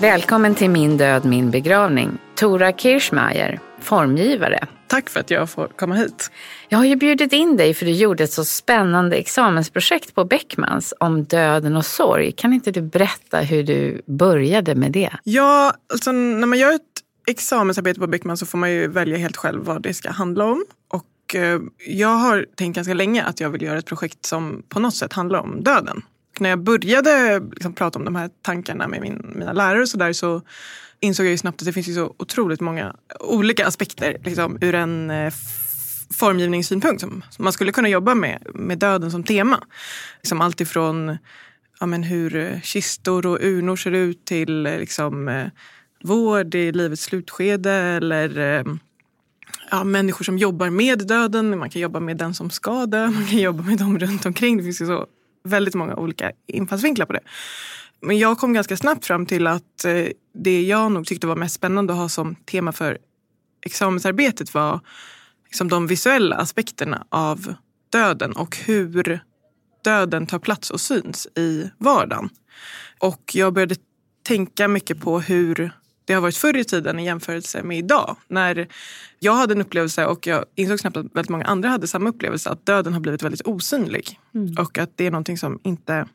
Välkommen till Min död, min begravning. Tora Kirschmeier, formgivare. Tack för att jag får komma hit. Jag har ju bjudit in dig för du gjorde ett så spännande examensprojekt på Beckmans om döden och sorg. Kan inte du berätta hur du började med det? Ja, alltså när man gör ett examensarbete på Beckman så får man ju välja helt själv vad det ska handla om. Och eh, jag har tänkt ganska länge att jag vill göra ett projekt som på något sätt handlar om döden när jag började liksom prata om de här tankarna med min, mina lärare och så där så insåg jag ju snabbt att det finns ju så otroligt många olika aspekter liksom, ur en eh, formgivningssynpunkt som, som, man skulle kunna jobba med, med döden som tema. Liksom allt ifrån ja, men hur eh, kistor och urnor ser ut till eh, liksom, eh, vård i livets slutskede eller eh, ja, människor som jobbar med döden. Man kan jobba med den som ska dö, man kan jobba med dem runt omkring. Det finns ju så väldigt många olika infallsvinklar på det. Men jag kom ganska snabbt fram till att eh, det jag nog tyckte var mest spännande att ha som tema för examensarbetet var liksom de visuella aspekterna av döden och hur döden tar plats och syns i vardagen. Och jag började tänka mycket på hur det har varit förr i tiden i jämförelse med idag. När jag hade en upplevelse och jag insåg snabbt att väldigt många andra hade samma upplevelse att döden har blivit väldigt osynlig. Mm. Och att det är någonting som inte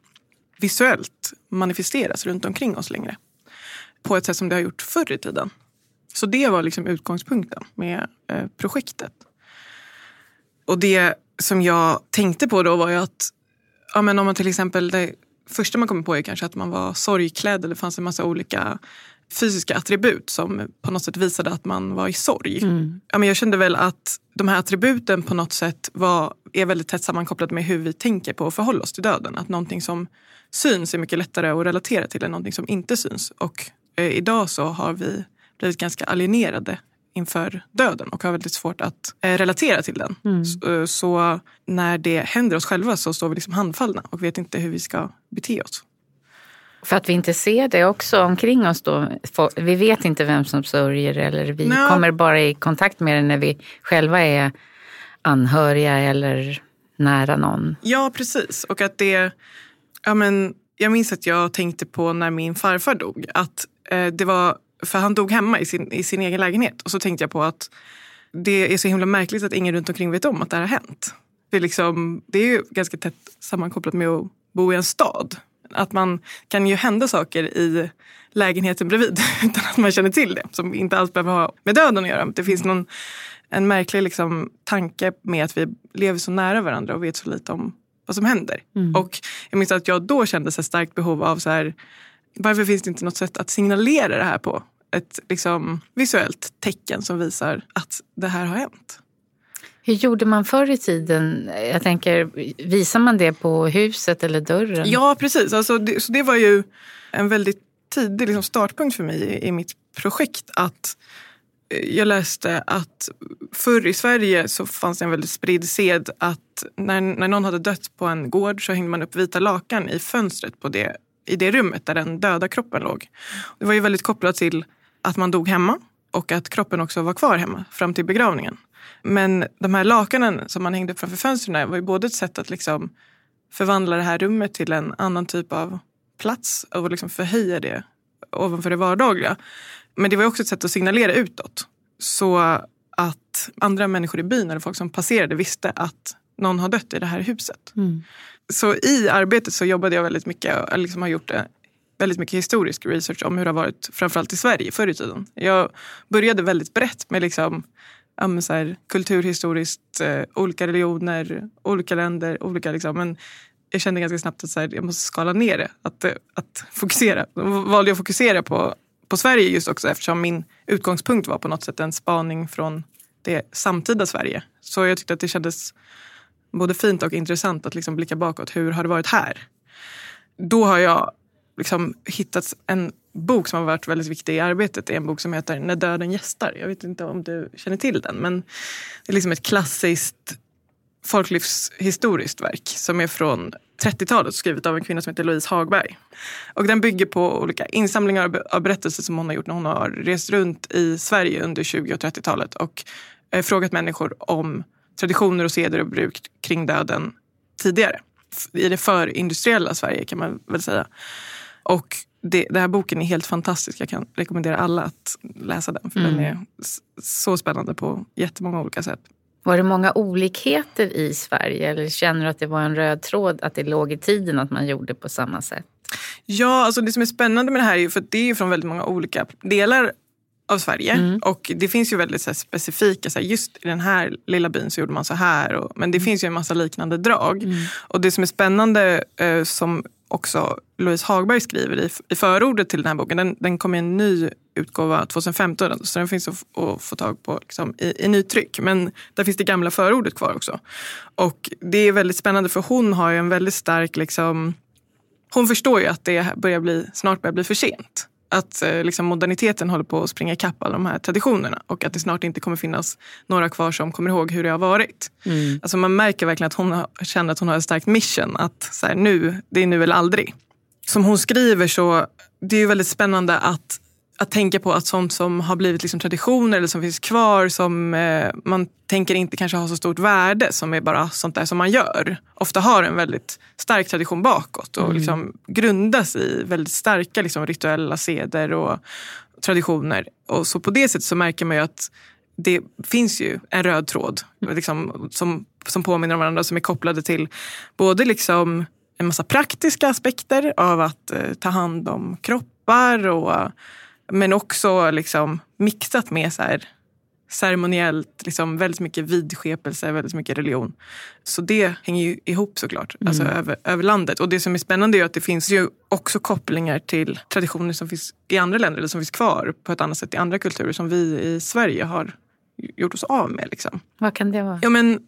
visuellt manifesteras runt omkring oss längre. På ett sätt som det har gjort förr i tiden. Så det var liksom utgångspunkten med eh, projektet. Och det som jag tänkte på då var ju att ja, men om man till exempel, det första man kommer på är kanske att man var sorgklädd eller det fanns en massa olika fysiska attribut som på något sätt visade att man var i sorg. Mm. Ja, men jag kände väl att de här attributen på något sätt var, är väldigt tätt sammankopplade med hur vi tänker på att förhålla oss till döden. Att någonting som syns är mycket lättare att relatera till än någonting som inte syns. Och eh, idag så har vi blivit ganska alienerade inför döden och har väldigt svårt att eh, relatera till den. Mm. Så, eh, så, när det händer oss själva så står vi liksom handfallna och vet inte hur vi ska bete oss. För att vi inte ser det också omkring oss då. Vi vet inte vem som sörjer eller vi no. kommer bara i kontakt med det när vi själva är anhöriga eller nära någon. Ja, precis. Och att det... Ja, men, jag minns att jag tänkte på när min farfar dog. Att eh, det var, för han dog hemma i sin, i sin egen lägenhet. Och så tänkte jag på att det är så himla märkligt att ingen runt omkring vet om att det här har hänt. Det är, liksom, det är ju ganska tätt sammankopplat med att bo i en stad. Att man kan ju hända saker i lägenheten bredvid utan att man känner till det. Som inte alls behöver ha med döden att göra. Det finns någon, en märklig liksom, tanke med att vi lever så nära varandra och vet så lite om vad som händer. Mm. Och jag minns att jag då kände ett starkt behov av så här, varför finns det inte något sätt att signalera det här på? Ett liksom, visuellt tecken som visar att det här har hänt. Hur gjorde man förr i tiden? Jag tänker, visar man det på huset eller dörren? Ja, precis. Alltså, det, så det var ju en väldigt tidig liksom, startpunkt för mig i, i mitt projekt. Att eh, jag läste att förr i Sverige så fanns det en väldigt spridd sed att när, när någon hade dött på en gård så hängde man upp vita lakan i fönstret på det, i det rummet där den döda kroppen låg. Det var ju väldigt kopplat till att man dog hemma och att kroppen också var kvar hemma fram till begravningen. Men de här lakanen som man hängde upp framför fönstren var ju både ett sätt att liksom förvandla det här rummet till en annan typ av plats och liksom förhöja det ovanför det vardagliga. Men det var också ett sätt att signalera utåt. Så att andra människor i byn eller folk som passerade visste att någon har dött i det här huset. Mm. Så i arbetet så jobbade jag väldigt mycket, och liksom har gjort väldigt mycket historisk research om hur det har varit framförallt i Sverige förr i tiden. Jag började väldigt brett med liksom ja, så här, kulturhistoriskt, eh, olika religioner, olika länder. Olika, liksom, men jag kände ganska snabbt att så här, jag måste skala ner det. Att, eh, att fokusera. Då valde jag att fokusera på på Sverige just också eftersom min utgångspunkt var på något sätt en spaning från det samtida Sverige. Så jag tyckte att det kändes både fint och intressant att liksom blicka bakåt. Hur har det varit här? Då har jag liksom hittat en bok som har varit väldigt viktig i arbetet. Det är en bok som heter När döden gästar. Jag vet inte om du känner till den men det är liksom ett klassiskt folklivshistoriskt verk som är från 30-talet skrivet av en kvinna som heter Louise Hagberg. Och den bygger på olika insamlingar av berättelser som hon har gjort när hon har rest runt i Sverige under 20 och 30-talet och eh, frågat människor om traditioner och seder och bruk kring döden tidigare. I det förindustriella Sverige kan man väl säga. Och det, den här boken är helt fantastisk. Jag kan rekommendera alla att läsa den. För mm. den är så spännande på jättemånga olika sätt. Var det många olikheter i Sverige eller känner du att det var en röd tråd att det låg i tiden att man gjorde på samma sätt? Ja, alltså det som är spännande med det här är ju för att det är från väldigt många olika delar av Sverige. Mm. Och det finns ju väldigt så här, specifika, så här, just i den här lilla byn så gjorde man så här. Och, men det mm. finns ju en massa liknande drag. Mm. Och det som är spännande eh, som också Louise Hagberg skriver i, i förordet till den här boken. Den, den kom i en ny utgåva 2015 så den finns att, att få tag på liksom, i, i nytryck. Men där finns det gamla förordet kvar också. Och det är väldigt spännande för hon har ju en väldigt stark liksom, hon förstår ju att det börjar bli, snart börjar bli för sent att eh, liksom, moderniteten håller på att springa ikapp alla de här traditionerna och att det snart inte kommer finnas några kvar som kommer ihåg hur det har varit. Mm. Alltså, man märker verkligen att hon känner att hon har ett starkt mission. Att så här, nu, det är nu eller aldrig. Som hon skriver så det är väldigt spännande att att tänka på att sånt som har blivit liksom traditioner eller som finns kvar som eh, man tänker inte kanske har så stort värde som är bara sånt där som man gör. Ofta har en väldigt stark tradition bakåt och mm. liksom grundas i väldigt starka liksom, rituella seder och traditioner. Och så på det sättet så märker man ju att det finns ju en röd tråd liksom, som, som påminner om varandra som är kopplade till både liksom en massa praktiska aspekter av att eh, ta hand om kroppar och men också liksom mixat med så här ceremoniellt, liksom väldigt mycket vidskepelse, väldigt mycket religion. Så det hänger ju ihop såklart, alltså mm. över, över landet. Och det som är spännande är att det finns ju också kopplingar till traditioner som finns i andra länder, eller som finns kvar på ett annat sätt i andra kulturer som vi i Sverige har gjort oss av med. Liksom. Vad kan det vara? Ja, men,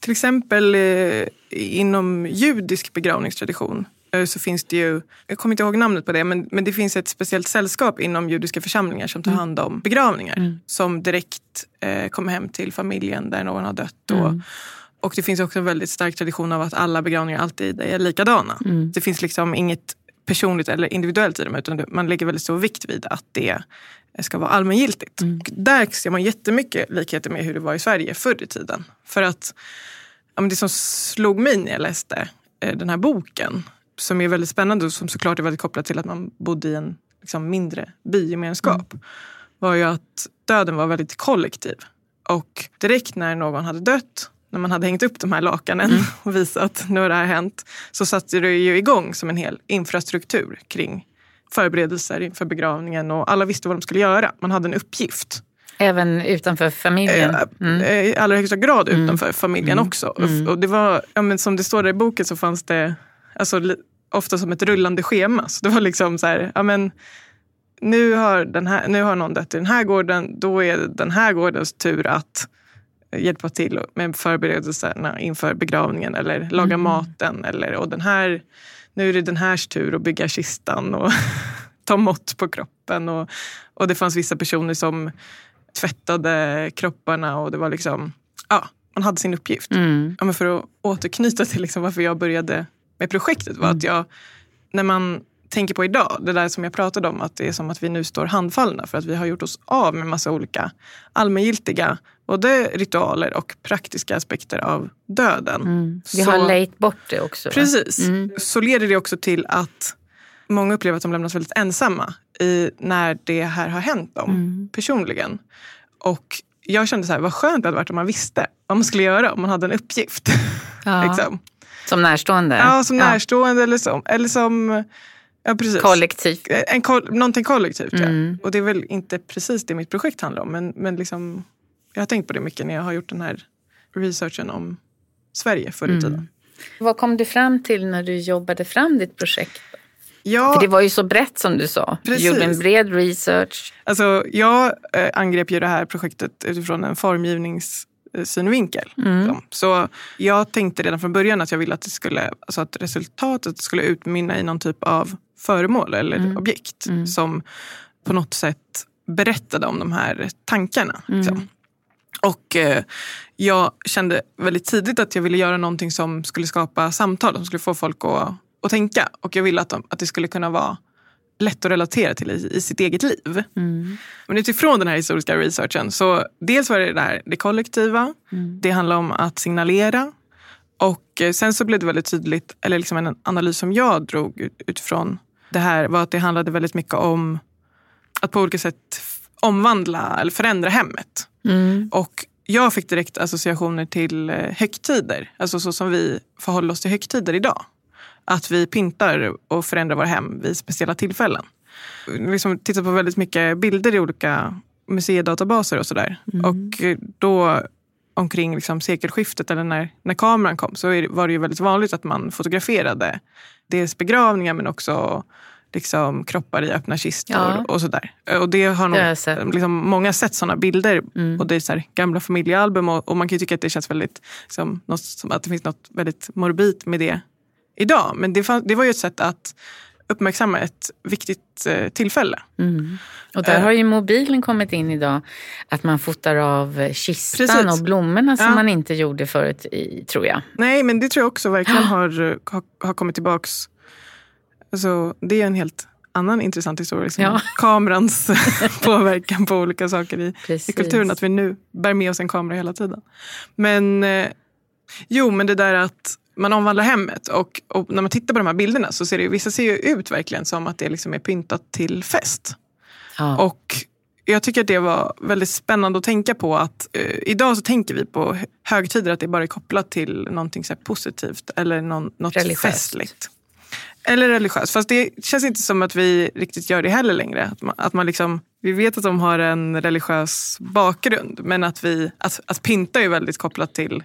till exempel eh, inom judisk begravningstradition Eh, så finns det ju, jag kommer inte ihåg namnet på det, men, men det finns ett speciellt sällskap inom judiska församlingar som tar mm. hand om begravningar. Mm. Som direkt eh, kommer hem till familjen där någon har dött. Och, mm. och det finns också en väldigt stark tradition av att alla begravningar alltid är likadana. Mm. Det finns liksom inget personligt eller individuellt i dem utan man lägger väldigt stor vikt vid att det ska vara allmängiltigt. Mm. Där ser man jättemycket likheter med hur det var i Sverige förr i tiden. För att ja, det som slog mig när jag läste eh, den här boken som är väldigt spännande och som såklart är väldigt kopplat till att man bodde i en liksom, mindre bygemenskap mm. var ju att döden var väldigt kollektiv. Och direkt när någon hade dött, när man hade hängt upp de här lakanen mm. och visat nu har det här hänt, så satte det ju igång som en hel infrastruktur kring förberedelser inför begravningen och alla visste vad de skulle göra. Man hade en uppgift. Även utanför familjen? Eh, mm. I allra högsta grad mm. utanför familjen mm. också. Mm. Och det var, ja, men som det står i boken så fanns det alltså, ofta som ett rullande schema. Så det var liksom så här, ja men nu har, den här, nu har någon dött i den här gården, då är det den här gårdens tur att hjälpa till med förberedelserna inför begravningen eller laga mm. maten. Eller, och den här, nu är det den här tur att bygga kistan och ta mått på kroppen. Och, och det fanns vissa personer som tvättade kropparna och det var liksom, ja, man hade sin uppgift. Mm. Ja, men för att återknyta till liksom varför jag började med projektet var mm. att jag, när man tänker på idag, det där som jag pratade om, att det är som att vi nu står handfallna för att vi har gjort oss av med massa olika allmängiltiga både ritualer och praktiska aspekter av döden. Mm. Vi så, har lejt bort det också. Precis. Mm. Så leder det också till att många upplever att de lämnas väldigt ensamma i, när det här har hänt dem mm. personligen. Och jag kände så här, vad skönt det hade varit om man visste vad man skulle göra, om man hade en uppgift. Ja. liksom. Som närstående? Ja, som närstående eller som, eller som ja, precis. kollektivt. En, någonting kollektivt, mm. ja. Och det är väl inte precis det mitt projekt handlar om. Men, men liksom, jag har tänkt på det mycket när jag har gjort den här researchen om Sverige förr i mm. tiden. Vad kom du fram till när du jobbade fram ditt projekt? Ja, För det var ju så brett som du sa. Du Precis. gjorde en bred research. alltså, jag eh, angrep ju det här projektet utifrån en formgivningssynvinkel. Mm. Så jag tänkte redan från början att jag ville att, det skulle, alltså att resultatet skulle utmynna i någon typ av föremål eller Mm. objekt Mm. som på något sätt berättade om de här tankarna. Liksom. Och eh, jag kände väldigt tidigt att jag ville göra någonting som skulle skapa samtal, som skulle få folk att, att tänka. Och jag ville att, de, att det skulle kunna vara lätt att relatera till i, i sitt eget liv. Mm. Men utifrån den här historiska researchen, så dels var det här det kollektiva, Mm. det handlar om att signalera. Och eh, sen så blev det väldigt tydligt, eller liksom en analys som jag drog ut- utifrån det här var att det handlade väldigt mycket om att på olika sätt omvandla eller förändra hemmet. Mm. Och jag fick direkt associationer till eh, högtider, alltså så som vi förhåller oss till högtider idag. Att vi pyntar och förändrar våra hem vid speciella tillfällen. Liksom tittat på väldigt mycket bilder i olika museidatabaser och sådär. Och eh, då omkring liksom sekelskiftet eller när, när kameran kom så var det ju väldigt vanligt att man fotograferade dels begravningar men också liksom kroppar i öppna kistor Ja. och sådär. Och det har nog Det liksom, många sett sådana bilder Mm. och det är så här, gamla familjealbum och, och man kan ju tycka att det känns väldigt som, något, som att det finns något väldigt morbid med det idag. Men det, fann, det var ju ett sätt att uppmärksamma ett viktigt eh, tillfälle. Mm. Och där Eh. har ju mobilen kommit in idag. Att man fotar av eh, kistan Precis. och blommorna som Ja. man inte gjorde förut, i, tror jag. Nej, men det tror jag också verkligen har, har, har kommit tillbaks. Alltså, det är en helt annan intressant historia. Liksom. Ja. Kamerans påverkan på olika saker i, Precis. i kulturen. Att vi nu bär med oss en kamera hela tiden. Men eh, jo, men det där att man omvandlar hemmet och, och när man tittar på de här bilderna så ser det vissa ser ju ut verkligen som att det liksom är pyntat till fest. Ja. Och jag tycker att det var väldigt spännande att tänka på att eh, idag så tänker vi på högtider att det bara är kopplat till någonting så positivt eller någon, något Religiöst. festligt. Eller religiöst. Fast det känns inte som att vi riktigt gör det heller längre. Att man, att man liksom, vi vet att de har en religiös bakgrund men att, vi, att, att pynta är väldigt kopplat till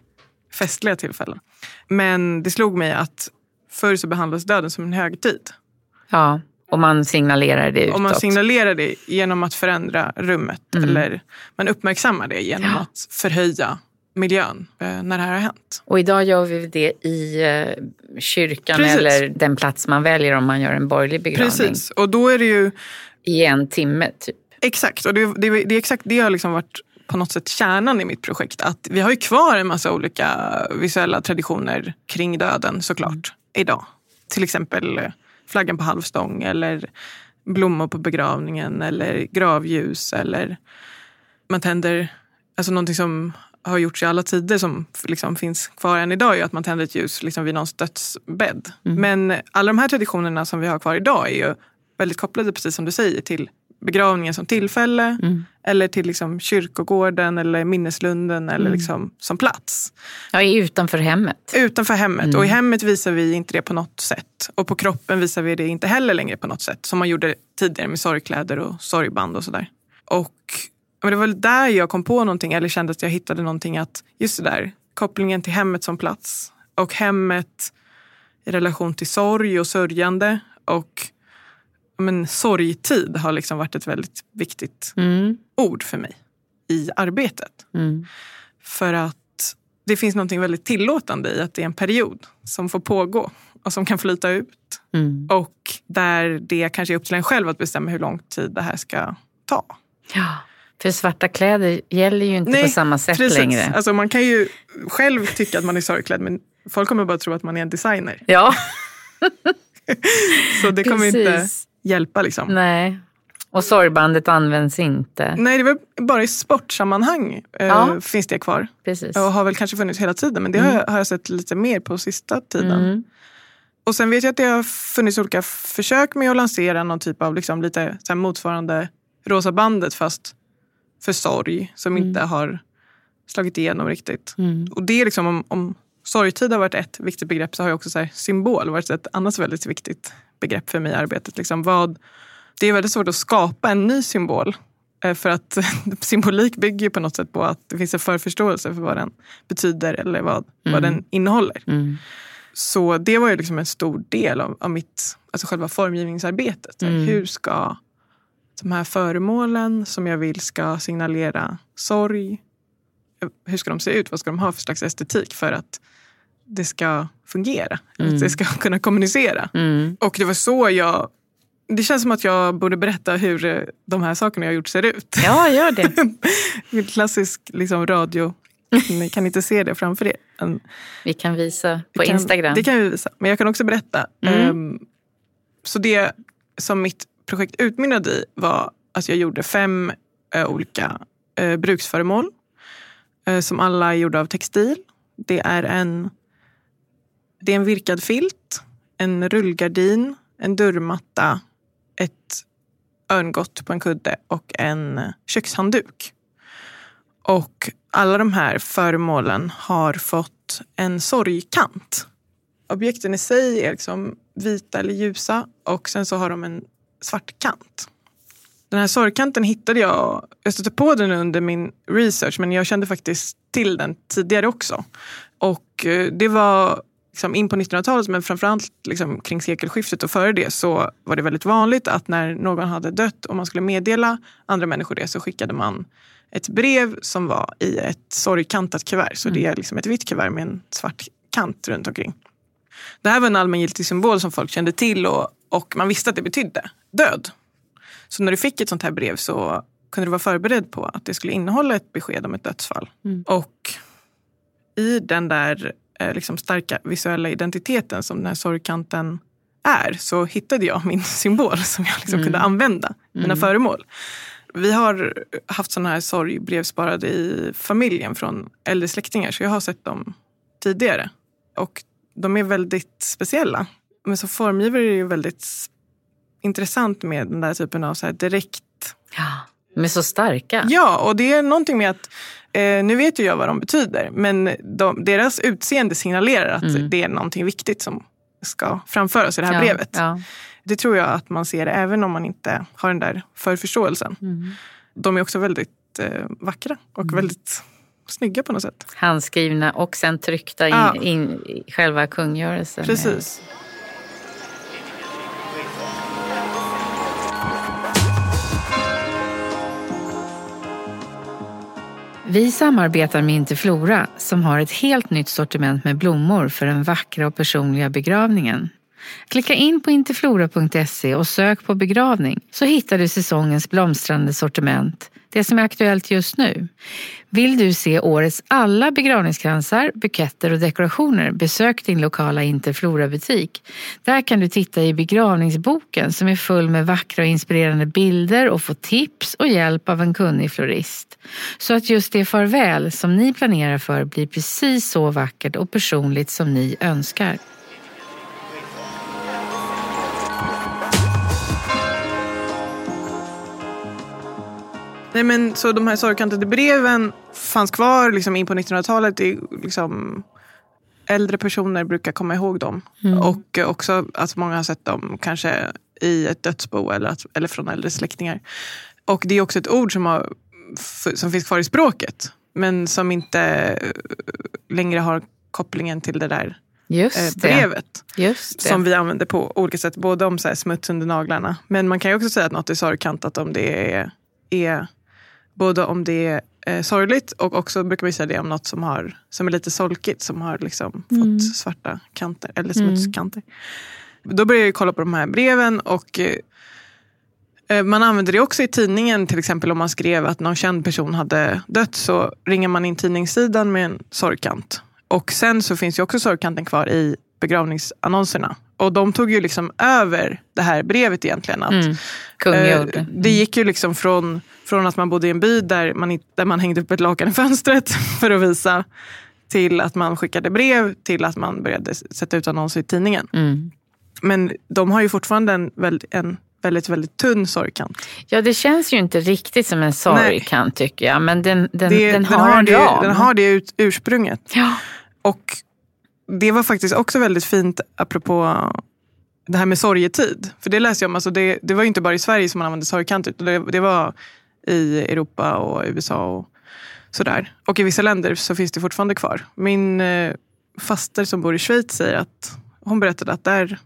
festliga tillfällen. Men det slog mig att förr så behandlades döden som en högtid. ja, och man signalerar det utåt. Om man signalerar det genom att förändra rummet Mm. eller man uppmärksammar det genom Ja. att förhöja miljön eh, när det här har hänt. Och idag gör vi det i eh, kyrkan Precis. eller den plats man väljer om man gör en borgerlig begravning. Precis, och då är det ju I en timme typ. exakt, och det, det, det är exakt det har liksom varit på något sätt kärnan i mitt projekt. Att vi har ju kvar en massa olika visuella traditioner kring döden såklart idag. Till exempel eh, flaggan på halvstång eller blommor på begravningen eller gravljus eller man tänder, alltså någonting som har gjorts i alla tider som liksom finns kvar än idag är att man tänder ett ljus liksom vid någons dödsbädd. Men alla de här traditionerna som vi har kvar idag är ju väldigt kopplade, precis som du säger, till begravningen som tillfälle eller till liksom kyrkogården eller minneslunden eller liksom som plats. Ja, utanför hemmet. Utanför hemmet. Och i hemmet visar vi inte det på något sätt. Och på kroppen visar vi det inte heller längre på något sätt. Som man gjorde tidigare med sorgkläder och sorgband och sådär. Och men det var väl där jag kom på någonting, eller kände att jag hittade någonting att just det där, kopplingen till hemmet som plats. Och hemmet i relation till sorg och sörjande. Och men, sorgtid har liksom varit ett väldigt viktigt Mm. ord för mig i arbetet. Mm. För att det finns något väldigt tillåtande i att det är en period som får pågå och som kan flyta ut. Mm. Och där det kanske är upp till en själv att bestämma hur lång tid det här ska ta. Ja, för svarta kläder gäller ju inte på samma sätt precis. längre. Alltså man kan ju själv tycka att man är sorgklädd men folk kommer bara tro att man är en designer. Ja, Så det kommer inte Precis. Hjälpa. Liksom. nej. Och sorgbandet används inte. Nej, det var bara i sportsammanhang eh, Ja. finns det kvar. Precis. Och har väl kanske funnits hela tiden men det har, jag, har jag sett lite mer på sista tiden. Mm. Och sen vet jag att det har funnits olika försök med att lansera någon typ av liksom lite så motsvarande Rosa bandet fast för sorg som inte har slagit igenom riktigt. Mm. Och det är liksom om, om sorgtid har varit ett viktigt begrepp så har ju också så symbol varit ett annat väldigt viktigt begrepp för mig i arbetet. Liksom vad, det är väldigt svårt att skapa en ny symbol. eh, För att symbolik bygger ju på något sätt på att det finns en förförståelse för vad den betyder eller vad, vad den innehåller. Mm. så det var ju liksom en stor del av, av mitt, alltså själva formgivningsarbetet. Mm. Hur ska de här föremålen som jag vill ska signalera sorg, hur ska de se ut? Vad ska de ha för slags estetik för att det ska fungera? Mm. Att det ska kunna kommunicera. Mm. Och det var så jag... Det känns som att jag borde berätta hur eh, de här sakerna jag gjort ser ut. Ja, gör det. Klassisk liksom, radio. Ni kan inte se det framför er. En- Vi kan visa på kan, Instagram. Det kan vi visa. Men jag kan också berätta. Mm. Ehm, så det som mitt projekt utmynnade i var att jag gjorde fem eh, olika eh, bruksföremål. eh, som alla är gjorda av textil. Det är en, det är en virkad filt, en rullgardin, en dörrmatta, ett örngott på en kudde och en kökshandduk. Och alla de här föremålen har fått en sorgkant. Objekten i sig är liksom vita eller ljusa och sen så har de en svart kant. Den här sorgkanten hittade jag, jag stötte på den under min research men jag kände faktiskt till den tidigare också. Och eh, det var liksom in på 1900-talet men framförallt liksom kring sekelskiftet och före det så var det väldigt vanligt att när någon hade dött och man skulle meddela andra människor det så skickade man ett brev som var i ett sorgkantat kuvert. Så det är liksom ett vitt kuvert med en svart kant runt omkring. Det här var en allmängiltig symbol som folk kände till och, och man visste att det betydde död. Så när du fick ett sånt här brev så kunde du vara förberedd på att det skulle innehålla ett besked om ett dödsfall. Mm. Och i den där liksom starka visuella identiteten som den här sorgkanten är så hittade jag min symbol som jag liksom Mm. kunde använda mina Mm. föremål. Vi har haft sådana här sorgbrev sparade i familjen från äldre släktingar så jag har sett dem tidigare. Och de är väldigt speciella. Men som formgivare är det ju väldigt intressant med den där typen av så direkt... Ja, de är så starka. Ja, och det är någonting med att eh, nu vet ju jag vad de betyder men de, deras utseende signalerar att Mm. det är någonting viktigt som ska framföras i det här ja, brevet. Ja. Det tror jag att man ser även om man inte har den där förförståelsen. Mm. De är också väldigt eh, vackra och väldigt snygga på något sätt. Handskrivna och sen tryckta in, Ja. in i själva kungörelsen. Precis. Vi samarbetar med Interflora som har ett helt nytt sortiment med blommor för den vackra och personliga begravningen. Klicka in på interflora.se och sök på begravning så hittar du säsongens blomstrande sortiment, det som är aktuellt just nu. Vill du se årets alla begravningskransar, buketter och dekorationer, besök din lokala Interflora-butik. Där kan du titta i begravningsboken som är full med vackra och inspirerande bilder och få tips och hjälp av en kunnig florist. Så att just det farväl som ni planerar för blir precis så vackert och personligt som ni önskar. Nej, men, så de här sorgkantade breven fanns kvar liksom, in på 1900-talet. Det, är liksom, äldre personer brukar komma ihåg dem. Och eh, också att många har sett dem kanske i ett dödsbo eller, att, eller från äldre släktingar. Och det är också ett ord som, har, som finns kvar i språket. Men som inte eh, längre har kopplingen till det där eh, Just det. brevet. Just det. Som vi använder på olika sätt. Både om så smuts under naglarna. Men man kan ju också säga att något är sorgkantat om det är, är både om det är eh, sorgligt och också brukar vi säga det om något som, har, som är lite solkigt. Som har liksom Mm. fått svarta kanter eller smutskanter. Då började jag kolla på de här breven och eh, eh, man använder det också i tidningen. Till exempel om man skrev att någon känd person hade dött så ringer man in tidningssidan med en sorgkant. Och sen så finns ju också sorgkanten kvar i begravningsannonserna. Och de tog ju liksom över det här brevet egentligen. Att, Mm. Kungjord. Eh, det gick ju liksom från, från att man bodde i en by där man, där man hängde upp ett lakan i fönstret för att visa till att man skickade brev till att man började sätta ut annonser i tidningen. Mm. Men de har ju fortfarande en, en väldigt, väldigt tunn sorgkant. Ja, det känns ju inte riktigt som en sorgkant tycker jag. Men den, den, Det- den har en det, ram. den har det ut, ursprunget. Ja. Och det var faktiskt också väldigt fint apropå det här med sorgetid. För det läste jag om, alltså det, det var inte bara i Sverige som man använde sorgkant. Det, det var i Europa och USA och sådär. Och i vissa länder så finns det fortfarande kvar. Min eh, faster som bor i Schweiz säger att hon berättade att där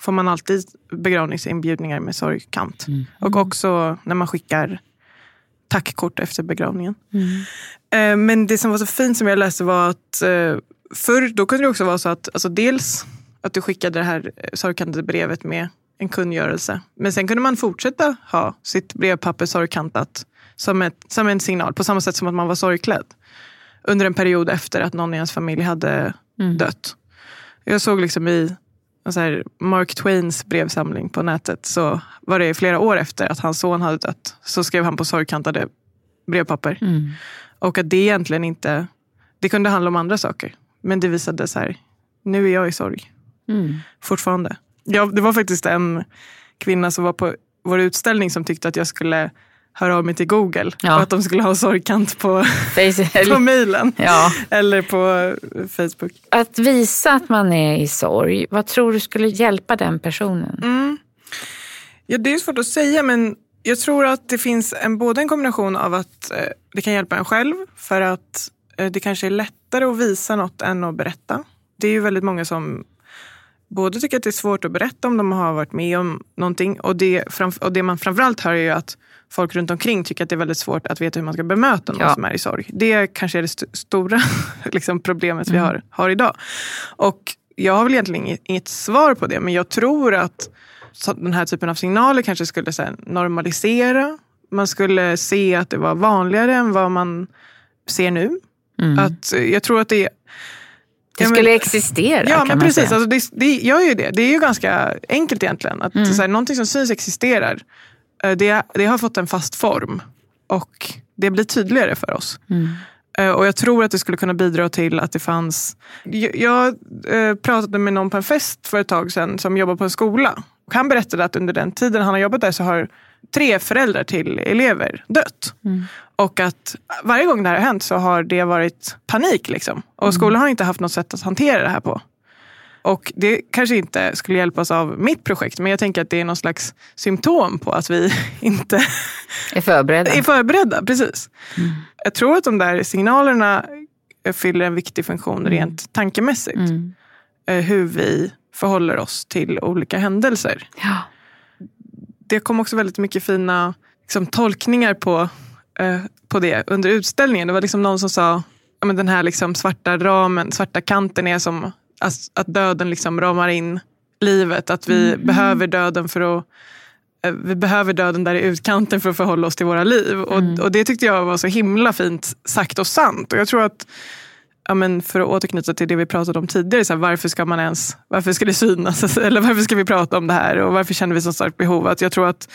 får man alltid begravningsinbjudningar med sorgkant. Mm. Och också när man skickar tackkort efter begravningen. Mm. Eh, Men det som var så fint som jag läste var att eh, förr då kunde det också vara så att alltså dels att du skickade det här sorgkantade brevet med en kungörelse. Men sen kunde man fortsätta ha sitt brevpapper sorgkantat som, ett, som en signal på samma sätt som att man var sorgklädd. Under en period efter att någon i ens familj hade Mm. dött. Jag såg liksom i så här, Mark Twains brevsamling på nätet så var det flera år efter att hans son hade dött så skrev han på sorgkantade brevpapper. Mm. Och att det egentligen inte, det kunde handla om andra saker. Men det visade så här, nu är jag i sorg Mm. fortfarande. Ja, det var faktiskt en kvinna som var på vår utställning som tyckte att jag skulle höra av mig till Google Ja. och att de skulle ha sorgkant på, på mejlen ja. eller på Facebook. Att visa att man är i sorg, vad tror du skulle hjälpa den personen? Mm. Ja, det är svårt att säga men jag tror att det finns en, både en kombination av att eh, det kan hjälpa en själv för att eh, det kanske är lättare att visa något än att berätta. Det är ju väldigt många som både tycker att det är svårt att berätta om de har varit med om någonting och det, och det man framförallt hör är ju att folk runt omkring tycker att det är väldigt svårt att veta hur man ska bemöta någon Ja. som är i sorg. Det kanske är det st- stora liksom, problemet vi har, har idag. Och jag har väl egentligen inget, inget svar på det men jag tror att den här typen av signaler kanske skulle så här, normalisera. Man skulle se att det var vanligare än vad man ser nu. Mm. Att, eh, jag tror att det är... det Ja, men- skulle existera Ja, men precis. Alltså det, det gör ju det. Det är ju ganska enkelt egentligen. Att Mm. så här, någonting som syns existerar, eh, det, det har fått en fast form. Och det blir tydligare för oss. Mm. Eh, Och jag tror att det skulle kunna bidra till att det fanns... Jag, eh, pratade med någon på en fest för ett tag sedan som jobbar på en skola. Och han berättade att under den tiden han har jobbat där så har tre föräldrar till elever dött. Mm. Och att varje gång det här har hänt så har det varit panik. Liksom. Och skolan har inte haft något sätt att hantera det här på. Och det kanske inte skulle hjälpas av mitt projekt men jag tänker att det är någon slags symptom på att vi inte Är förberedda. är förberedda. Precis. Jag tror att de där signalerna fyller en viktig funktion rent tankemässigt. Mm. Eh, Hur vi förhåller oss till olika händelser. Ja. Det kom också väldigt mycket fina liksom, tolkningar på, eh, på det under utställningen. Det var liksom någon som sa ja, men den här liksom svarta ramen, svarta kanten är som att, att döden liksom ramar in livet. Att vi behöver döden för att eh, vi behöver döden där i utkanten för att förhålla oss till våra liv. Och, och det tyckte jag var så himla fint sagt och sant. Och jag tror att ja, men för att återknyta till det vi pratade om tidigare, så här, varför ska man ens, varför ska det synas? Eller varför ska vi prata om det här? Och varför känner vi så starkt behov? Att jag, tror att,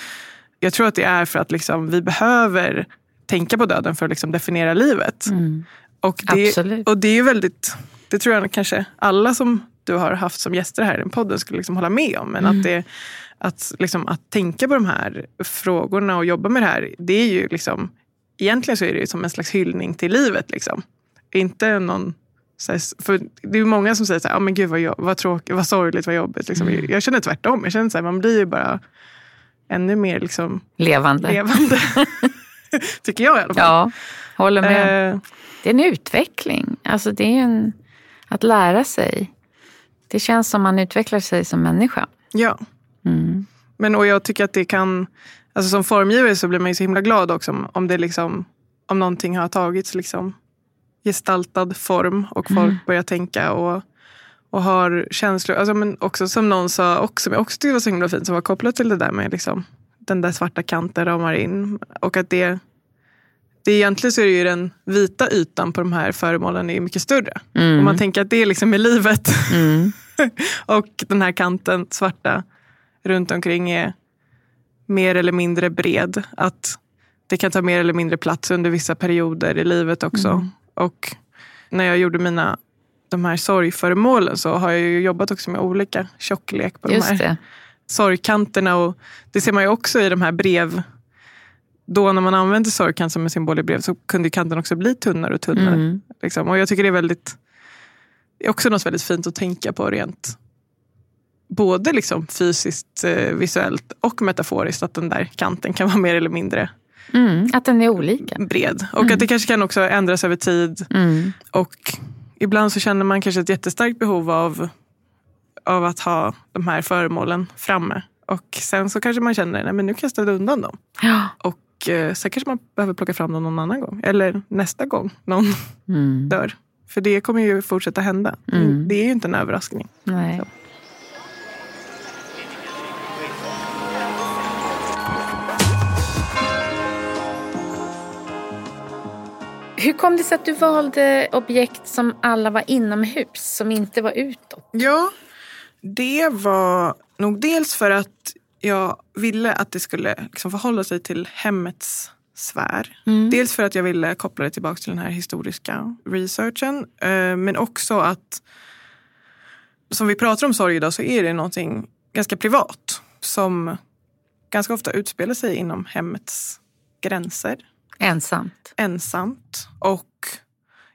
jag tror att det är för att liksom, vi behöver tänka på döden för att liksom, definiera livet. Mm. Och det, Absolut. och det är väldigt, det tror jag kanske alla som du har haft som gäster här i den podden skulle liksom hålla med om. Men att, det, att, liksom, att tänka på de här frågorna och jobba med det här, det är ju liksom, egentligen så är det som en slags hyllning till livet. Liksom. Inte någon här, för det är många som säger så här, ah, men gud vad, jobb, vad tråkigt, vad sorgligt, vad jobbigt. Liksom. Jag känner tvärtom. Jag känner så här, man blir ju bara ännu mer liksom, Levande. levande. Tycker jag i alla fall. Ja, håller med. Eh, Det är en utveckling. Alltså det är en, att lära sig. Det känns som man utvecklar sig som människa. ja. Mm. Men och jag tycker att det kan, alltså som formgivare så blir man ju så himla glad också om, om det liksom, om någonting har tagits liksom gestaltad form och folk börjar tänka och, och har känslor. Alltså, men också som någon sa, också, som jag också tyckte var så himla fint, som var kopplat till det där med liksom, den där svarta kanten ramar in. Och att det, det egentligen så är det ju den vita ytan på de här föremålen är mycket större. Mm. Om man tänker att det är liksom i livet. Mm. och den här kanten, svarta, runt omkring är mer eller mindre bred. Att det kan ta mer eller mindre plats under vissa perioder i livet också. Mm. Och när jag gjorde mina de här sorgföremålen så har jag ju jobbat också med olika tjocklek på de Just här det. sorgkanterna. Och det ser man ju också i de här brev. Då när man använder sorgkant som en symbol i brev så kunde kanten också bli tunnare och tunnare. Mm. Liksom. Och jag tycker det är väldigt det är också något väldigt fint att tänka på rent både liksom fysiskt, eh, visuellt och metaforiskt. Att den där kanten kan vara mer eller mindre Mm. Att den är olika. bred. Och att det kanske kan också ändras över tid. Mm. Och ibland så känner man kanske ett jättestarkt behov av, av att ha de här föremålen framme. Och sen så kanske man känner, nej men nu kastar jag undan dem. Ja. Och eh, sen kanske man behöver plocka fram dem någon annan gång. Eller nästa gång någon Mm. dör. För det kommer ju fortsätta hända. Mm. Det är ju inte en överraskning. Nej. Så. Hur kom det sig att du valde objekt som alla var inomhus, som inte var utåt? Ja, det var nog dels för att jag ville att det skulle liksom förhålla sig till hemmets sfär. Dels för att jag ville koppla det tillbaka till den här historiska researchen. eh, Men också att, som vi pratar om sorg idag, så är det någonting ganska privat. Som ganska ofta utspelar sig inom hemmets gränser Ensamt. ensamt. Och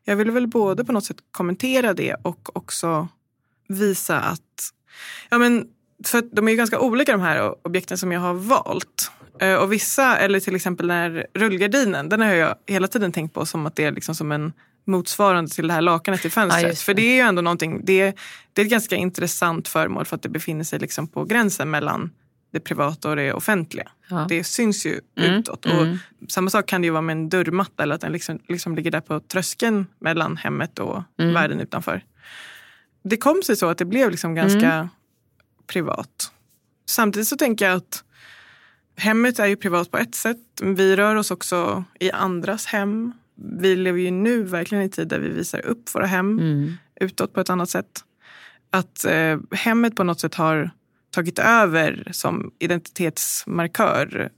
jag ville väl både på något sätt kommentera det och också visa att... Ja men, för de är ju ganska olika de här objekten som jag har valt. Eh, Och vissa, eller till exempel den här rullgardinen, den har jag hela tiden tänkt på som att det är liksom som en motsvarande till det här lakanet i Ja, fönstret. just för det. det är ju ändå någonting, det är, det är ett ganska intressant föremål för att det befinner sig liksom på gränsen mellan det privata och det offentliga. Ja. Det syns ju Mm, utåt. Och mm. Samma sak kan det ju vara med en dörrmatta eller att den liksom, liksom ligger där på tröskeln mellan hemmet och Mm. världen utanför. Det kom sig så att det blev liksom ganska Mm. privat. Samtidigt så tänker jag att hemmet är ju privat på ett sätt. Vi rör oss också i andras hem. Vi lever ju nu verkligen i tid där vi visar upp våra hem Mm. utåt på ett annat sätt. Att eh, hemmet på något sätt har tagit över som identitetsmarkör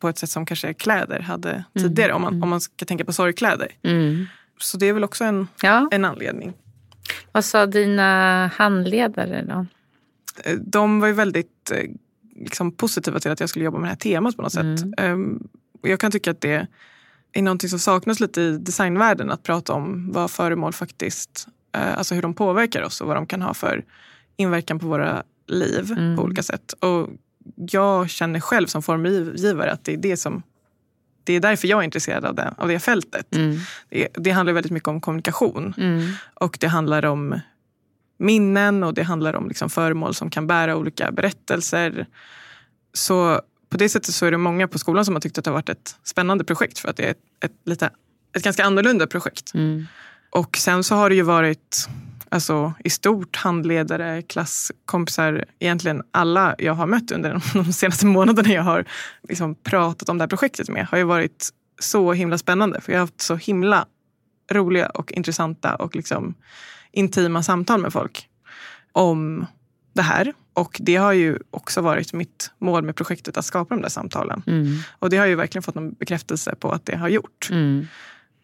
på ett sätt som kanske kläder hade tidigare om, man, om man ska tänka på sorgkläder. Mm. Så det är väl också en, Ja. en anledning. Vad sa dina handledare då? Eh, De var ju väldigt eh, liksom, positiva till att jag skulle jobba med det här temat på något sätt. Ehm, Jag kan tycka att det är någonting som saknas lite i designvärlden. Att prata om vad föremål faktiskt, eh, alltså hur de påverkar oss och vad de kan ha för inverkan på våra liv Mm. på olika sätt. Och jag känner själv som formgivare att det är det som det är därför jag är intresserad av det, av det fältet. Mm. Det, det handlar väldigt mycket om kommunikation. Mm. Och det handlar om minnen och det handlar om liksom föremål som kan bära olika berättelser. Så på det sättet så är det många på skolan som har tyckt att det har varit ett spännande projekt för att det är ett, ett, lite, ett ganska annorlunda projekt. Mm. Och sen så har det ju varit alltså, i stort handledare, klasskompisar, egentligen alla jag har mött under de senaste månaderna jag har liksom pratat om det här projektet med har ju varit så himla spännande. För jag har haft så himla roliga och intressanta och liksom intima samtal med folk om det här. Och det har ju också varit mitt mål med projektet, att skapa de där samtalen. Mm. Och det har ju verkligen fått en bekräftelse på att det har gjort. Mm.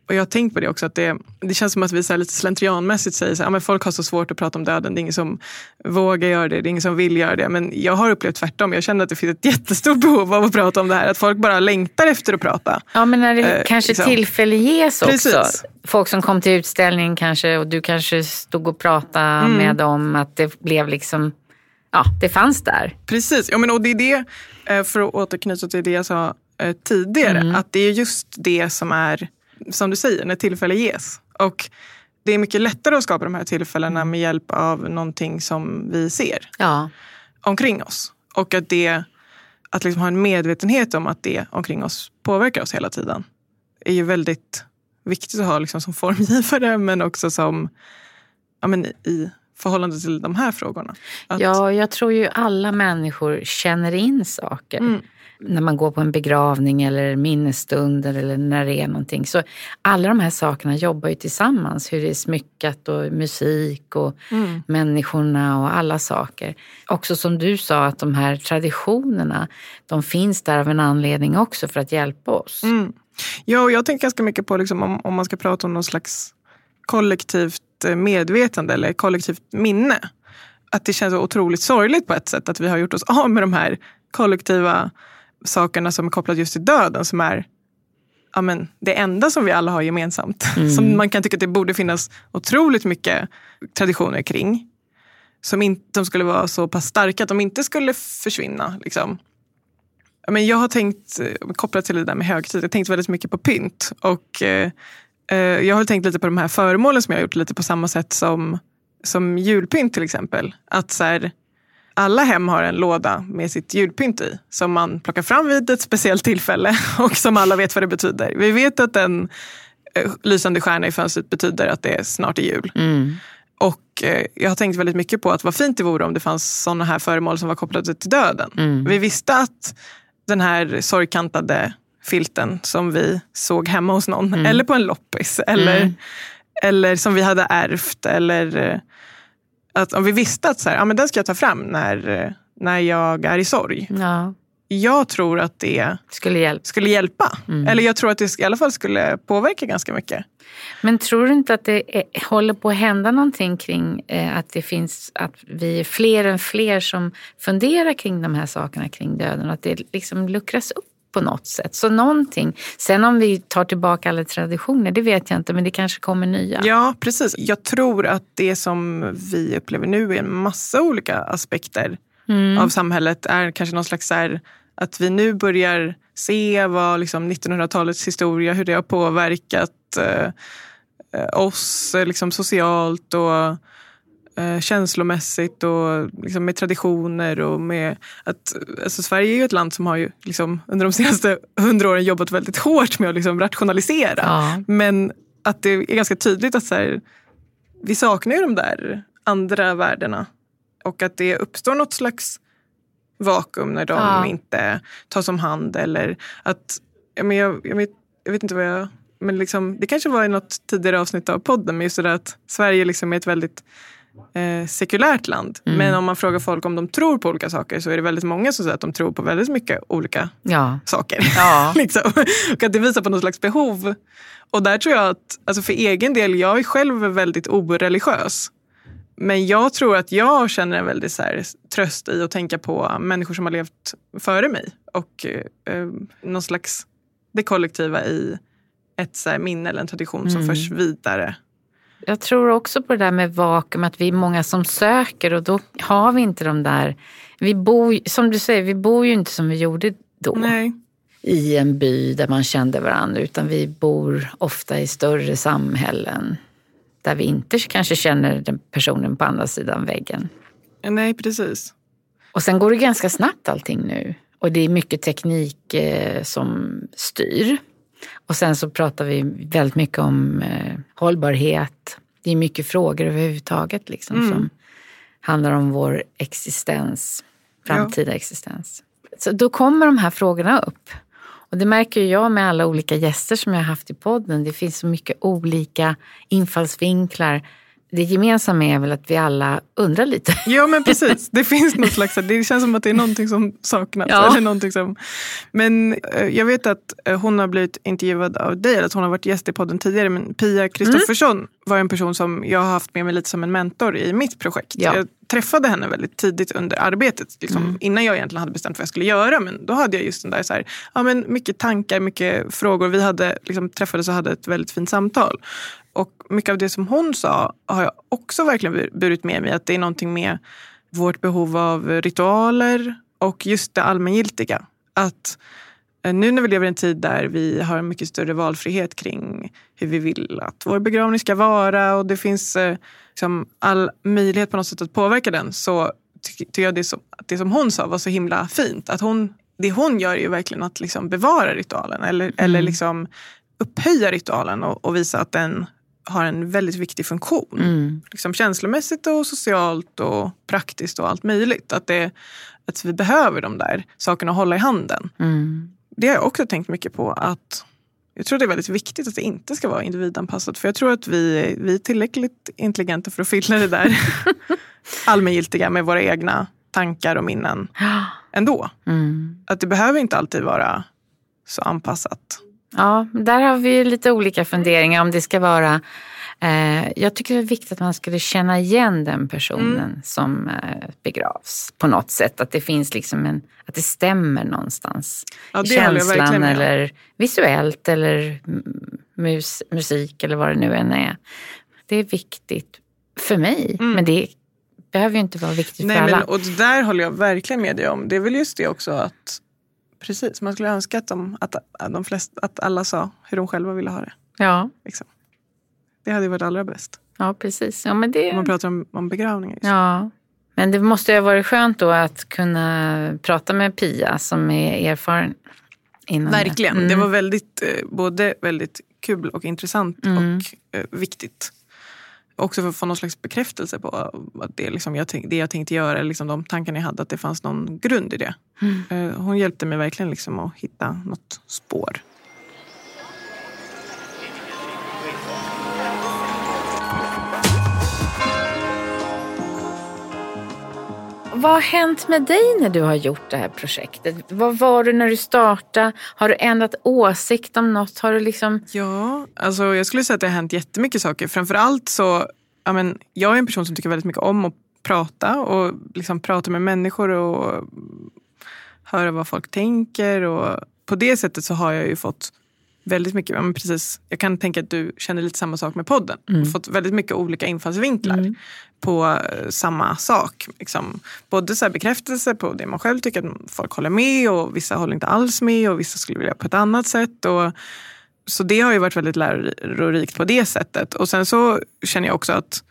Och jag har tänkt på det också, att det, det känns som att vi så här lite slentrianmässigt säger att ja, men folk har så svårt att prata om döden. Det är ingen som vågar göra det, det är ingen som vill göra det. Men jag har upplevt tvärtom. Jag känner att det finns ett jättestort behov av att prata om det här. Att folk bara längtar efter att prata. Ja, men när det Eh, kanske liksom. tillfälle ges också. Precis. Folk som kom till utställningen kanske och du kanske stod och pratade Mm. med dem. Att det blev liksom, ja, det fanns där. Precis, ja, men, och det är det, eh, för att återknyta till det jag sa eh, tidigare, att det är just det som är, som du säger, när tillfälle ges. Och det är mycket lättare att skapa de här tillfällena med hjälp av någonting som vi ser. Ja. omkring oss. Och att, det, att liksom ha en medvetenhet om att det omkring oss påverkar oss hela tiden är ju väldigt viktigt att ha liksom som formgivare men också som ja, men i förhållande till de här frågorna. Att, ja, jag tror ju alla människor känner in saker. Mm. När man går på en begravning eller minnesstunder eller när det är någonting. Så alla de här sakerna jobbar ju tillsammans. Hur det är smyckat och musik och Mm. människorna och alla saker. Också som du sa att de här traditionerna, de finns där av en anledning också för att hjälpa oss. Mm. Ja, och jag tänker ganska mycket på liksom, om, om man ska prata om någon slags kollektivt medvetande eller kollektivt minne. Att det känns otroligt sorgligt på ett sätt att vi har gjort oss av med de här kollektiva sakerna som är kopplade just till döden som är ja, men, det enda som vi alla har gemensamt. Som man kan tycka att det borde finnas otroligt mycket traditioner kring. Som inte skulle vara så pass starka att de inte skulle försvinna. Liksom. Men jag har tänkt, eh, kopplat till det där med högtid, jag har tänkt väldigt mycket på pynt. Och eh, jag har tänkt lite på de här föremålen som jag har gjort lite på samma sätt som, som julpynt till exempel. Att så här, alla hem har en låda med sitt julpynt i som man plockar fram vid ett speciellt tillfälle och som alla vet vad det betyder. Vi vet att en eh, lysande stjärna i fönstret betyder att det snart är jul. Mm. Och eh, jag har tänkt väldigt mycket på att vad fint det vore om det fanns sådana här föremål som var kopplade till döden. Mm. Vi visste att den här sorgkantade filten som vi såg hemma hos någon Mm. eller på en loppis eller, Mm. eller som vi hade ärvt eller eh, att om vi visste att så här, ja, men den ska jag ta fram när, eh, när jag är i sorg. Ja, Jag tror att det skulle hjälpa. skulle hjälpa. Mm. Eller jag tror att det i alla fall skulle påverka ganska mycket. Men tror du inte att det är, håller på att hända någonting kring eh, att det finns, att vi är fler än fler som funderar kring de här sakerna kring döden och att det liksom luckras upp på något sätt. Så någonting. Sen om vi tar tillbaka alla traditioner, det vet jag inte, men det kanske kommer nya. Ja, precis. Jag tror att det som vi upplever nu är en massa olika aspekter Mm. av samhället är kanske någon slags här, att vi nu börjar se vad liksom 1900-talets historia, hur det har påverkat eh, eh, oss eh, liksom socialt och eh, känslomässigt och liksom med traditioner och med att alltså Sverige är ju ett land som har ju liksom under de senaste hundra åren jobbat väldigt hårt med att liksom rationalisera. Ja. Men att det är ganska tydligt att så här, vi saknar ju de där andra värdena. Och att det uppstår något slags vakuum när de Ja. inte tas om hand. Eller att, men jag, jag, vet, jag vet inte vad jag... Men liksom, det kanske var i något tidigare avsnitt av podden, men just det där att Sverige liksom är ett väldigt eh, sekulärt land. Mm. Men om man frågar folk om de tror på olika saker så är det väldigt många som säger att de tror på väldigt mycket olika Ja. saker. Ja. liksom. Och att det visar på något slags behov. Och där tror jag att, alltså för egen del, jag är själv väldigt oreligiös. Men jag tror att jag känner en väldigt så här, tröst i att tänka på människor som har levt före mig. Och eh, någon slags det kollektiva i ett så här, minne eller en tradition som Mm. förs vidare. Jag tror också på det där med vakuum, att vi är många som söker och då har vi inte de där... Vi bor, som du säger, vi bor ju inte som vi gjorde då. Nej. i en by där man kände varandra utan vi bor ofta i större samhällen där vi inte kanske känner den personen på andra sidan väggen. Nej, precis. Och sen går det ganska snabbt allting nu och det är mycket teknik eh, som styr. Och sen så pratar vi väldigt mycket om eh, hållbarhet. Det är mycket frågor överhuvudtaget liksom, Mm. som handlar om vår existens, framtida existens. Så då kommer de här frågorna upp. Och det märker jag med alla olika gäster som jag har haft i podden. Det finns så mycket olika infallsvinklar. Det gemensamma är väl att vi alla undrar lite. Ja men precis, det finns något slags, det känns som att det är någonting som saknas. Ja. Eller någonting som, men eh, jag vet att eh, hon har blivit intervjuad av dig, eller att hon har varit gäst i podden tidigare. Men Pia Kristoffersson var en person som jag har haft med mig lite som en mentor i mitt projekt. Ja. Jag träffade henne väldigt tidigt under arbetet, liksom, innan jag egentligen hade bestämt vad jag skulle göra. Men då hade jag just den där, så här, ja, men mycket tankar, mycket frågor. Vi hade, liksom, träffades och hade ett väldigt fint samtal. Och mycket av det som hon sa har jag också verkligen bur- burit med mig. Att det är någonting med vårt behov av ritualer och just det allmängiltiga. Att eh, nu när vi lever i en tid där vi har en mycket större valfrihet kring hur vi vill att vår begravning ska vara och det finns eh, liksom all möjlighet på något sätt att påverka den så ty- tycker jag det som, det som hon sa var så himla fint. Att hon, det hon gör är ju verkligen att liksom bevara ritualen eller, eller liksom upphöja ritualen och, och visa att den har en väldigt viktig funktion. Mm. Liksom känslomässigt och socialt och praktiskt och allt möjligt. Att, det, att vi behöver de där sakerna att hålla i handen. Mm. Det har jag också tänkt mycket på. att Jag tror det är väldigt viktigt att det inte ska vara individanpassat. För jag tror att vi, vi är tillräckligt intelligenta för att fylla det där allmängiltiga med våra egna tankar och minnen ändå. Mm. Att det behöver inte alltid vara så anpassat. Ja, där har vi lite olika funderingar om det ska vara eh, jag tycker det är viktigt att man skulle känna igen den personen som eh, begravs på något sätt. Att det finns liksom en, att det stämmer någonstans. Ja, I det verkligen Känslan eller visuellt eller mm, mus, musik eller vad det nu än är. Det är viktigt för mig, men det behöver ju inte vara viktigt Mm. Nej, för alla. men, och det där håller jag verkligen med dig om. Det är väl just det också att Precis, man skulle önska att, de, att, att, de flesta, att alla sa hur de själva ville ha det. Ja, Liksom. Det hade varit allra bäst. Ja, precis. Ja, men det... Om man pratar om, om begravningar. Just. Ja. Men det måste ju ha varit skönt då att kunna prata med Pia som är erfaren inom Verkligen. det. Mm. Det var väldigt, eh, både väldigt kul och intressant Mm. och eh, viktigt. Också för att få någon slags bekräftelse på att det, liksom jag, det jag tänkte göra, liksom de tankarna jag hade, att det fanns någon grund i det. Mm. Eh, Hon hjälpte mig verkligen liksom att hitta något spår. Vad har hänt med dig när du har gjort det här projektet? Vad var du när du startade? Har du ändrat åsikt om något? Har du liksom... Ja, alltså jag skulle säga att det har hänt jättemycket saker. Framförallt så, ja, men, jag är en person som tycker väldigt mycket om att prata och liksom prata med människor och höra vad folk tänker. Och på det sättet så har jag ju fått väldigt mycket, men precis, jag kan tänka att du känner lite samma sak med podden. Fått väldigt mycket olika infallsvinklar på eh, samma sak. Liksom, både så här bekräftelse på det man själv tycker att folk håller med och vissa håller inte alls med och vissa skulle vilja på ett annat sätt. Och, så det har ju varit väldigt lärorikt på det sättet. Och sen så känner jag också att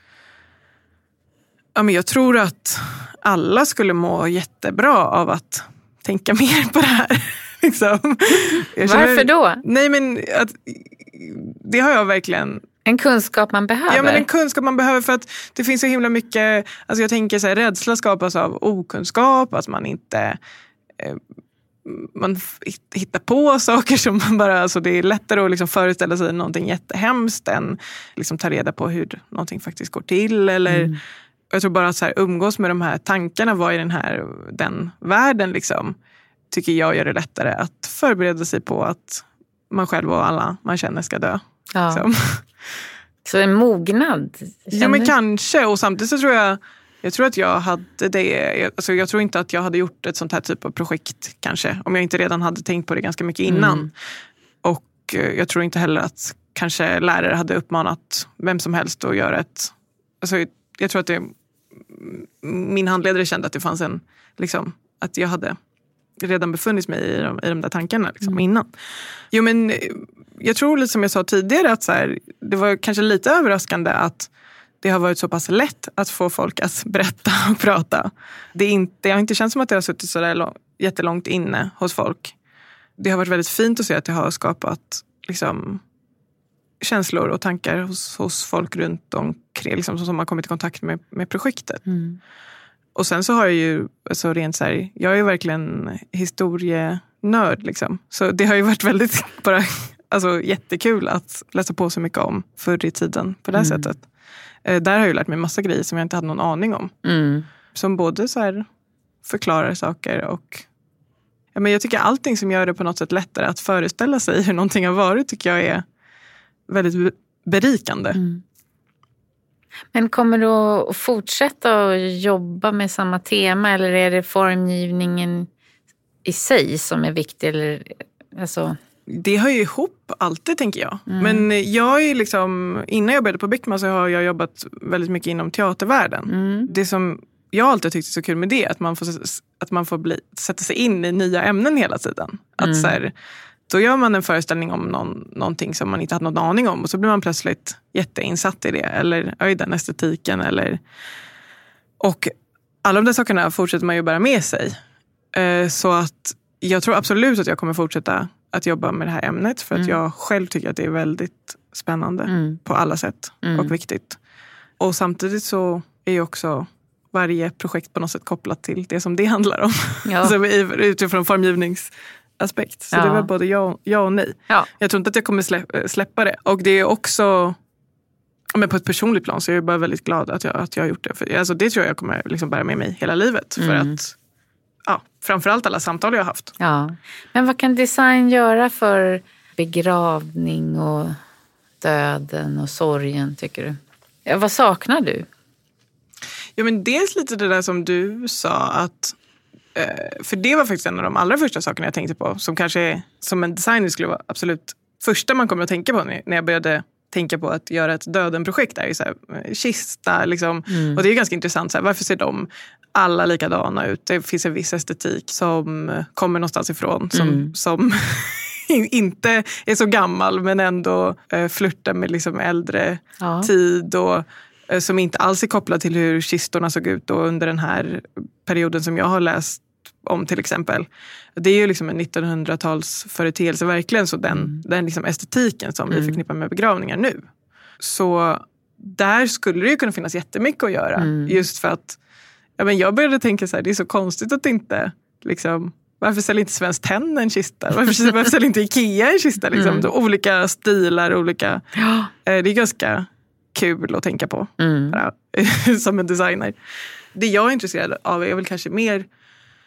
ja, men jag tror att alla skulle må jättebra av att tänka mer på det här. Liksom. Känner- Varför då? Nej men att, det har jag verkligen En kunskap man behöver? Ja, men en kunskap man behöver för att det finns så himla mycket, alltså jag tänker så här, rädsla skapas av okunskap, att man inte eh, man hittar på saker som man bara, alltså det är lättare att liksom föreställa sig någonting jättehemskt än liksom ta reda på hur någonting faktiskt går till. Eller, Jag tror bara att så här, umgås med de här tankarna, vad i den här den världen liksom, tycker jag gör det lättare att förbereda sig på att man själv och alla man känner ska dö. ja. Liksom. Så en mognad? Ja men kanske och samtidigt så tror jag jag tror att jag hade det, alltså jag tror inte att jag hade gjort ett sånt här typ av projekt kanske om jag inte redan hade tänkt på det ganska mycket innan. Mm. Och eh, jag tror inte heller att kanske lärare hade uppmanat vem som helst att göra ett, alltså jag tror att det, min handledare kände att det fanns en, liksom, att jag hade redan befunnit mig i de, i de där tankarna liksom, innan. Jo men eh, jag tror lite som jag sa tidigare att så här, det var kanske lite överraskande att det har varit så pass lätt att få folk att berätta och prata. Det, är inte, det har inte känts som att det har suttit så där lång, jättelångt inne hos folk. Det har varit väldigt fint att se att det har skapat liksom, känslor och tankar hos, hos folk runt omkring liksom, som har kommit i kontakt med, med projektet. Mm. Och sen så har jag ju, alltså rent så här, jag är ju verkligen historienörd. Liksom. Så det har ju varit väldigt bara, alltså, jättekul att läsa på så mycket om förr i tiden på det här sättet. Eh, där har jag ju lärt mig massa grejer som jag inte hade någon aning om. Mm. Som både så här, förklarar saker och ja, men jag tycker allting som gör det på något sätt lättare att föreställa sig hur någonting har varit tycker jag är väldigt be- berikande. Mm. Men kommer du att fortsätta att jobba med samma tema eller är det formgivningen i sig som är viktig? Eller, alltså, Det hör ju ihop alltid tänker jag. Men jag är liksom, innan jag började på Beckman så har jag jobbat väldigt mycket inom teatervärlden. mm. Det som jag alltid tyckt är så kul med det är att man får, att man får bli, sätta sig in i nya ämnen hela tiden. Att så här, då gör man en föreställning om någon, någonting som man inte hade någon aning om och så blir man plötsligt jätteinsatt i det. Eller oj, den estetiken. Eller, och alla de där sakerna fortsätter man ju bära med sig. Eh, Så att jag tror absolut att jag kommer fortsätta att jobba med det här ämnet för att jag själv tycker att det är väldigt spännande Mm. på alla sätt och viktigt. Och samtidigt så är ju också varje projekt på något sätt kopplat till det som det handlar om. Ja. alltså utifrån formgivningsaspekt. Så Ja. det väl både ja, ja och nej. Ja. Jag tror inte att jag kommer slä, äh, släppa det. Och det är också, men på ett personligt plan så är jag bara väldigt glad att jag, att jag har gjort det. För, alltså, det tror jag jag kommer liksom bära med mig hela livet. För Mm. att, ja, framförallt alla samtal jag har haft. Ja. Men vad kan design göra för begravning och döden och sorgen tycker du? Ja, vad saknar du? Ja, men dels lite det där som du sa att eh, för det var faktiskt en av de allra första sakerna jag tänkte på som kanske som en designer skulle vara absolut första man kommer att tänka på när jag började tänka på att göra ett döden-projekt. är ju så här, eh, kista, liksom. och det är ganska intressant. Så här, varför ser de alla likadana ut? Det finns en viss estetik som eh, kommer någonstans ifrån som, som inte är så gammal men ändå eh, flörtar med liksom äldre Ja. tid och eh, som inte alls är kopplad till hur kistorna såg ut då under den här perioden som jag har läst om till exempel. Det är ju liksom en 1900-talsföreteelse, verkligen så den, den liksom estetiken som vi förknippar med begravningar nu. Så där skulle det ju kunna finnas jättemycket att göra. Just för att ja, men jag började tänka så här, det är så konstigt att inte liksom, varför säljer inte Svenskt Tenn en kista? Varför, varför säljer inte Ikea en kista? Liksom? Så Olika stilar, olika... Eh, Det är ganska kul att tänka på bara, som en designer. Det jag är intresserad av är väl kanske mer,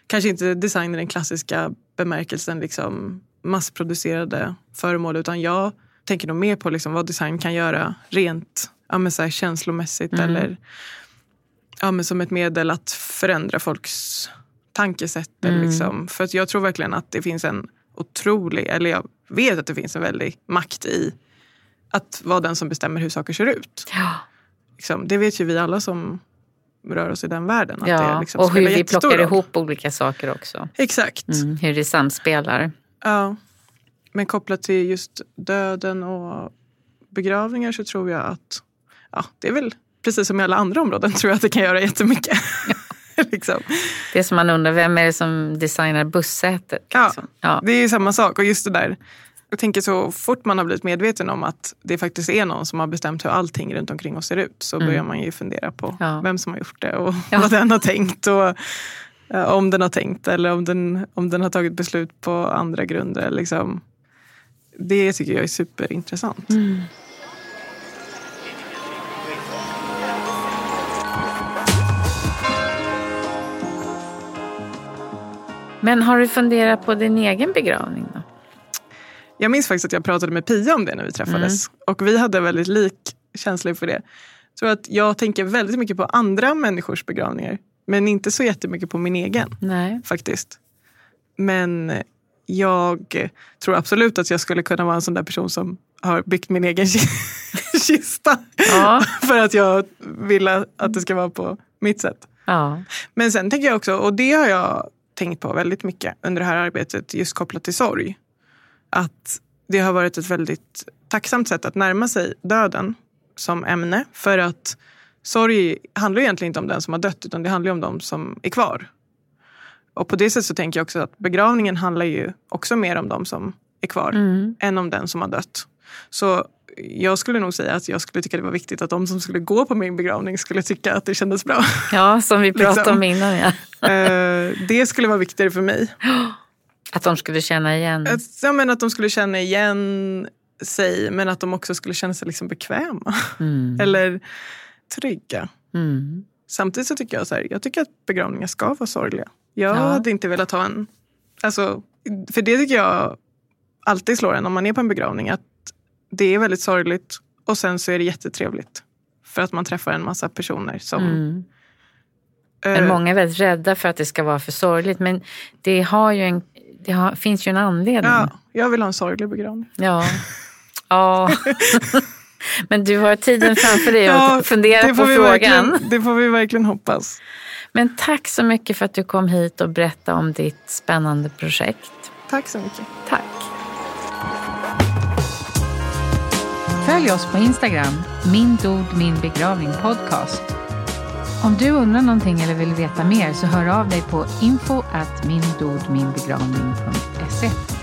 kanske inte design i den klassiska bemärkelsen, liksom massproducerade föremål, utan jag tänker nog mer på liksom vad design kan göra rent ja, så känslomässigt eller ja, men som ett medel att förändra folks tankesätt. eller Liksom. För att jag tror verkligen att det finns en otrolig, eller jag vet att det finns en väldig makt i att vara den som bestämmer hur saker ser ut. Ja. Liksom, det vet ju vi alla som rör oss i den världen. Att det Ja, liksom och hur vi plockar roll. ihop olika saker också. Exakt. Mm, hur det samspelar. Ja. Men kopplat till just döden och begravningar så tror jag att ja, det är väl precis som i alla andra områden tror jag att det kan göra jättemycket. liksom. Det är som man undrar, vem är det som designar bussätet? Ja, liksom? ja. det är ju samma sak. Och just det där, jag tänker så fort man har blivit medveten om att det faktiskt är någon som har bestämt hur allting runt omkring oss ser ut så börjar man ju fundera på Ja. vem som har gjort det och Ja. vad den har tänkt. Och eh, om den har tänkt eller om den, om den har tagit beslut på andra grunder. Liksom. Det tycker jag är superintressant. Men har du funderat på din egen begravning då? Jag minns faktiskt att jag pratade med Pia om det när vi träffades. Och vi hade väldigt lik känsla för det. Tror att jag tänker väldigt mycket på andra människors begravningar. Men inte så jättemycket på min egen Nej. faktiskt. Men jag tror absolut att jag skulle kunna vara en sån där person som har byggt min egen ki- kista. Ja. För att jag vill att det ska vara på mitt sätt. Ja. Men sen tänker jag också, och det har jag tänkt på väldigt mycket under det här arbetet just kopplat till sorg. Att det har varit ett väldigt tacksamt sätt att närma sig döden som ämne. För att sorg handlar egentligen inte om den som har dött utan det handlar om de som är kvar. Och på det sättet så tänker jag också att begravningen handlar ju också mer om de som är kvar än om den som har dött. Så jag skulle nog säga att jag skulle tycka det var viktigt att de som skulle gå på min begravning skulle tycka att det kändes bra. ja, som vi pratade Liksom. om innan. Ja. Eh, det skulle vara viktigare för mig. Att de skulle känna igen. Att, ja, men att de skulle känna igen sig men att de också skulle känna sig liksom bekväma. Eller trygga. Mm. Samtidigt så tycker jag så här, jag tycker att begravningar ska vara sorgliga. Jag Ja. hade inte velat ha en... Alltså, för det tycker jag alltid slår en om man är på en begravning. Att det är väldigt sorgligt och sen så är det jättetrevligt. För att man träffar en massa personer som... Mm. eh, Men många är väldigt rädda för att det ska vara för sorgligt. Men det, har ju en, det har, finns ju en anledning. ja, jag vill ha en sorglig begravning. Ja. ja. Men du har tiden framför dig att fundera det på får vi frågan. verkligen- Det får vi verkligen hoppas. Men tack så mycket för att du kom hit och berättade om ditt spännande projekt. Tack så mycket. Tack. Följ oss på Instagram, min dod min begravning podcast. Om du undrar någonting eller vill veta mer så hör av dig på info at mindodminbegravning.se.